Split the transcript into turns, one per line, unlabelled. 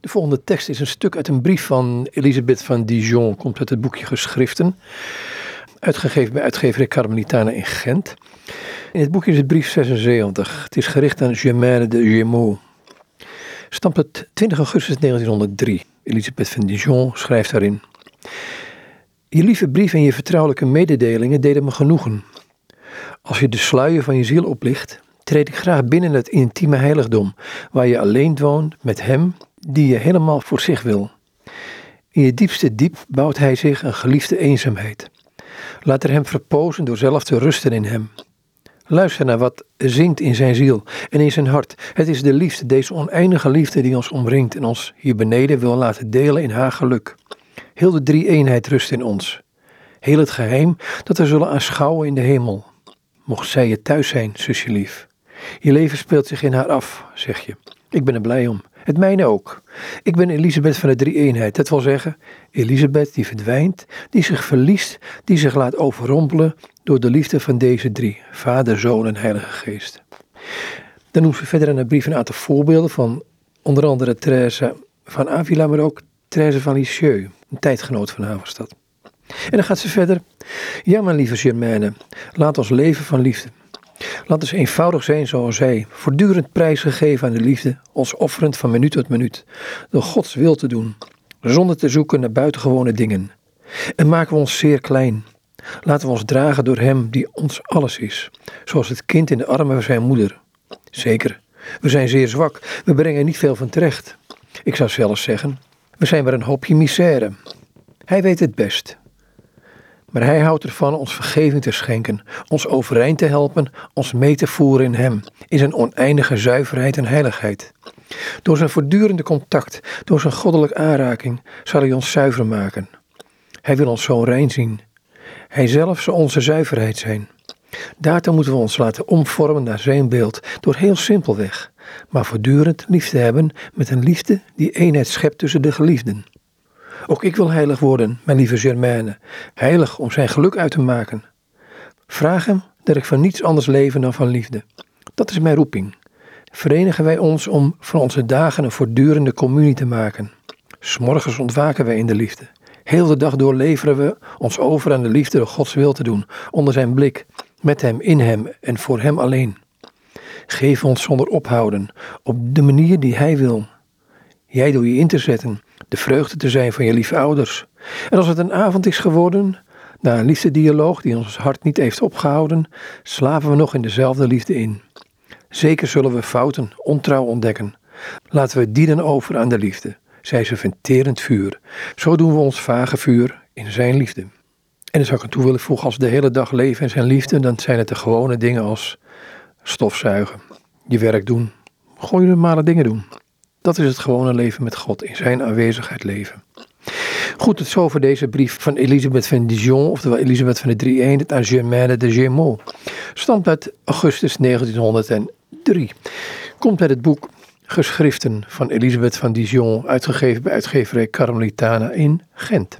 De volgende tekst is een stuk uit een brief van Elisabeth van Dijon, komt uit het boekje Geschriften, uitgegeven bij uitgeverij Carmelitana in Gent. In het boekje is het brief 76. Het is gericht aan Germaine de Gémeaux. Stamt het 20 augustus 1903. Elisabeth van Dijon schrijft daarin. Je lieve brief en je vertrouwelijke mededelingen deden me genoegen. Als je de sluier van je ziel oplicht, treed ik graag binnen het intieme heiligdom, waar je alleen woont met hem die je helemaal voor zich wil. In je diepste diep bouwt hij zich een geliefde eenzaamheid. Laat er hem verpozen door zelf te rusten in hem. Luister naar wat zingt in zijn ziel en in zijn hart. Het is de liefde, deze oneindige liefde die ons omringt en ons hier beneden wil laten delen in haar geluk. Heel de drie eenheid rust in ons. Heel het geheim dat we zullen aanschouwen in de hemel. Mocht zij je thuis zijn, zusje lief. Je leven speelt zich in haar af, zeg je. Ik ben er blij om. Het mijne ook. Ik ben Elisabeth van de drie eenheid. Dat wil zeggen, Elisabeth die verdwijnt, die zich verliest, die zich laat overrompelen door de liefde van deze drie, Vader, Zoon en Heilige Geest. Dan noemt ze verder in de brief een aantal voorbeelden van onder andere Therese van Avila, maar ook Therese van Lisieux, een tijdgenoot van haar dat. En dan gaat ze verder. Ja, mijn lieve Germaine, laat ons leven van liefde. Laat ons eenvoudig zijn zoals zij, voortdurend prijsgegeven aan de liefde, ons offerend van minuut tot minuut, door Gods wil te doen, zonder te zoeken naar buitengewone dingen. En maken we ons zeer klein. Laten we ons dragen door Hem die ons alles is, zoals het kind in de armen van zijn moeder. Zeker, we zijn zeer zwak, we brengen niet veel van terecht. Ik zou zelfs zeggen, we zijn maar een hoopje misère. Hij weet het best. Maar hij houdt ervan ons vergeving te schenken, ons overeind te helpen, ons mee te voeren in hem, in zijn oneindige zuiverheid en heiligheid. Door zijn voortdurende contact, door zijn goddelijke aanraking, zal hij ons zuiver maken. Hij wil ons zo rein zien. Hij zelf zal onze zuiverheid zijn. Daartoe moeten we ons laten omvormen naar zijn beeld, door heel simpelweg, maar voortdurend lief te hebben met een liefde die eenheid schept tussen de geliefden. Ook ik wil heilig worden, mijn lieve Germaine, heilig om zijn geluk uit te maken. Vraag hem dat ik van niets anders leven dan van liefde. Dat is mijn roeping. Verenigen wij ons om van onze dagen een voortdurende communie te maken. S'morgens ontwaken wij in de liefde. Heel de dag door leveren we ons over aan de liefde door Gods wil te doen, onder zijn blik, met hem, in hem en voor hem alleen. Geef ons zonder ophouden, op de manier die hij wil. Jij door je in te zetten, de vreugde te zijn van je lieve ouders. En als het een avond is geworden, na een liefdedialoog die ons hart niet heeft opgehouden, slapen we nog in dezelfde liefde in. Zeker zullen we fouten, ontrouw ontdekken. Laten we die dan over aan de liefde. Zij is een venterend vuur. Zo doen we ons vage vuur in zijn liefde. En dan zou ik aan toe willen voegen, als de hele dag leven in zijn liefde, dan zijn het de gewone dingen als stofzuigen, je werk doen, gewoon normale dingen doen. Dat is het gewone leven met God, in zijn aanwezigheid leven. Goed, tot zover deze brief van Elisabeth van Dijon, oftewel Elisabeth van de Drie Eenheid aan Germaine de Gémeaux. Stamt uit augustus 1903. Komt uit het boek Geschriften van Elisabeth van Dijon, uitgegeven bij uitgeverij Carmelitana in Gent.